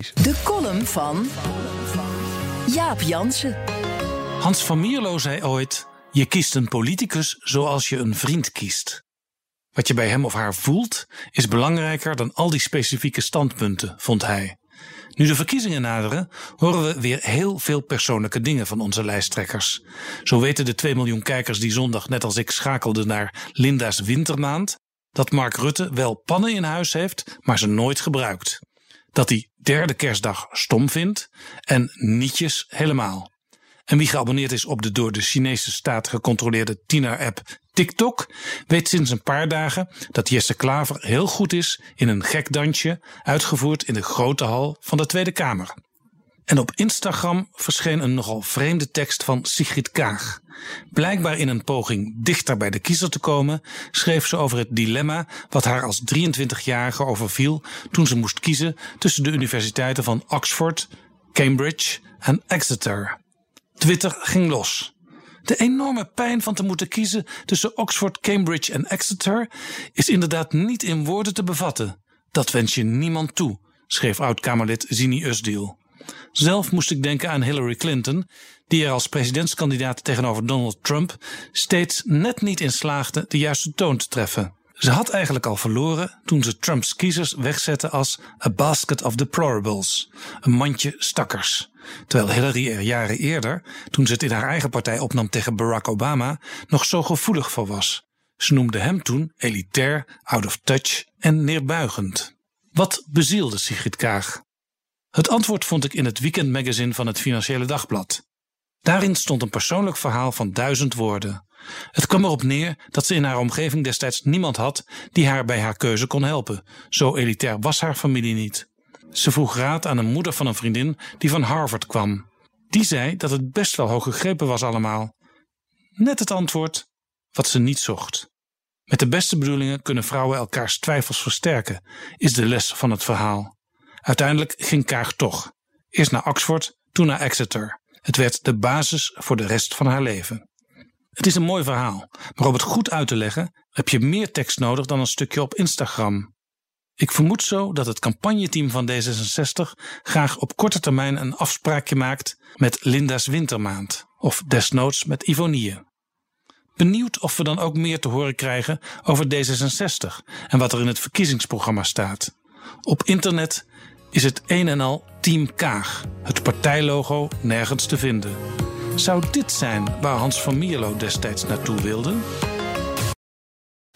De column van Jaap Jansen. Hans van Mierlo zei ooit: Je kiest een politicus zoals je een vriend kiest. Wat je bij hem of haar voelt, is belangrijker dan al die specifieke standpunten, vond hij. Nu de verkiezingen naderen, horen we weer heel veel persoonlijke dingen van onze lijsttrekkers. Zo weten de 2 miljoen kijkers die zondag net als ik schakelden naar Linda's wintermaand, dat Mark Rutte wel pannen in huis heeft, maar ze nooit gebruikt. Dat hij derde kerstdag stom vindt en nietjes helemaal. En wie geabonneerd is op de door de Chinese staat gecontroleerde tiener-app TikTok, weet sinds een paar dagen dat Jesse Klaver heel goed is in een gek dansje, uitgevoerd in de grote hal van de Tweede Kamer. En op Instagram verscheen een nogal vreemde tekst van Sigrid Kaag. Blijkbaar in een poging dichter bij de kiezer te komen, schreef ze over het dilemma wat haar als 23-jarige overviel toen ze moest kiezen tussen de universiteiten van Oxford, Cambridge en Exeter. Twitter ging los. De enorme pijn van te moeten kiezen tussen Oxford, Cambridge en Exeter is inderdaad niet in woorden te bevatten. Dat wens je niemand toe, schreef oud-Kamerlid Zini Usdiel. Zelf moest ik denken aan Hillary Clinton, die er als presidentskandidaat tegenover Donald Trump steeds net niet in slaagde de juiste toon te treffen. Ze had eigenlijk al verloren toen ze Trumps kiezers wegzette als a basket of deplorables, een mandje stakkers. Terwijl Hillary er jaren eerder, toen ze het in haar eigen partij opnam tegen Barack Obama, nog zo gevoelig voor was. Ze noemde hem toen elitair, out of touch en neerbuigend. Wat bezielde Sigrid Kaag? Het antwoord vond ik in het weekendmagazine van het Financiële Dagblad. Daarin stond een persoonlijk verhaal van duizend woorden. Het kwam erop neer dat ze in haar omgeving destijds niemand had die haar bij haar keuze kon helpen. Zo elitair was haar familie niet. Ze vroeg raad aan een moeder van een vriendin die van Harvard kwam. Die zei dat het best wel hoog gegrepen was allemaal. Net het antwoord wat ze niet zocht. Met de beste bedoelingen kunnen vrouwen elkaars twijfels versterken, is de les van het verhaal. Uiteindelijk ging Kaag toch. Eerst naar Oxford, toen naar Exeter. Het werd de basis voor de rest van haar leven. Het is een mooi verhaal, maar om het goed uit te leggen heb je meer tekst nodig dan een stukje op Instagram. Ik vermoed zo dat het campagneteam van D66 graag op korte termijn een afspraakje maakt met Linda's Wintermaand of desnoods met Ivonie. Benieuwd of we dan ook meer te horen krijgen over D66 en wat er in het verkiezingsprogramma staat. Op internet is het een en al Team Kaag, het partijlogo nergens te vinden. Zou dit zijn waar Hans van Mierlo destijds naartoe wilde?